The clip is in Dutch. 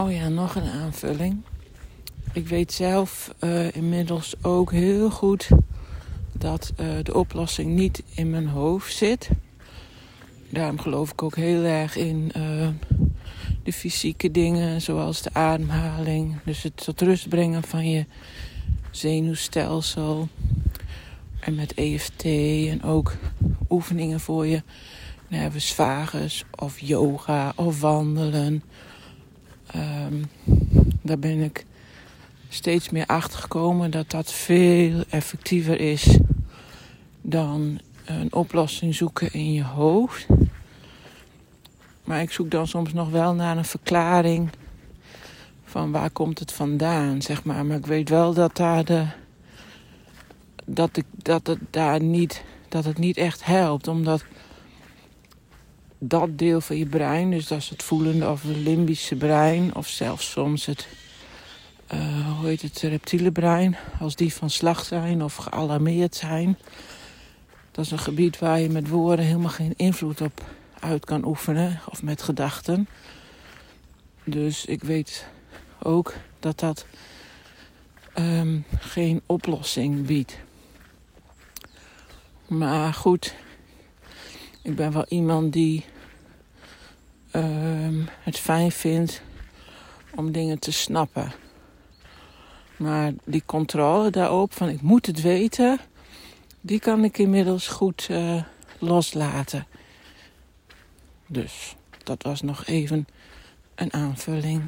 Oh ja, nog een aanvulling. Ik weet zelf uh, inmiddels ook heel goed dat uh, de oplossing niet in mijn hoofd zit. Daarom geloof ik ook heel erg in uh, de fysieke dingen, zoals de ademhaling. Dus het tot rust brengen van je zenuwstelsel. En met EFT en ook oefeningen voor je nervus vagus of yoga of wandelen. Um, daar ben ik steeds meer achter gekomen dat dat veel effectiever is dan een oplossing zoeken in je hoofd. Maar ik zoek dan soms nog wel naar een verklaring van waar komt het vandaan, zeg maar. Maar ik weet wel dat daar de dat, ik, dat het daar niet dat het niet echt helpt, omdat dat deel van je brein, dus dat is het voelende of het limbische brein, of zelfs soms het, uh, hoe heet het, reptiele brein, als die van slag zijn of gealarmeerd zijn. Dat is een gebied waar je met woorden helemaal geen invloed op uit kan oefenen, of met gedachten. Dus ik weet ook dat dat um, geen oplossing biedt. Maar goed, ik ben wel iemand die uh, het fijn vindt om dingen te snappen. Maar die controle daarop, van ik moet het weten, die kan ik inmiddels goed uh, loslaten. Dus dat was nog even een aanvulling.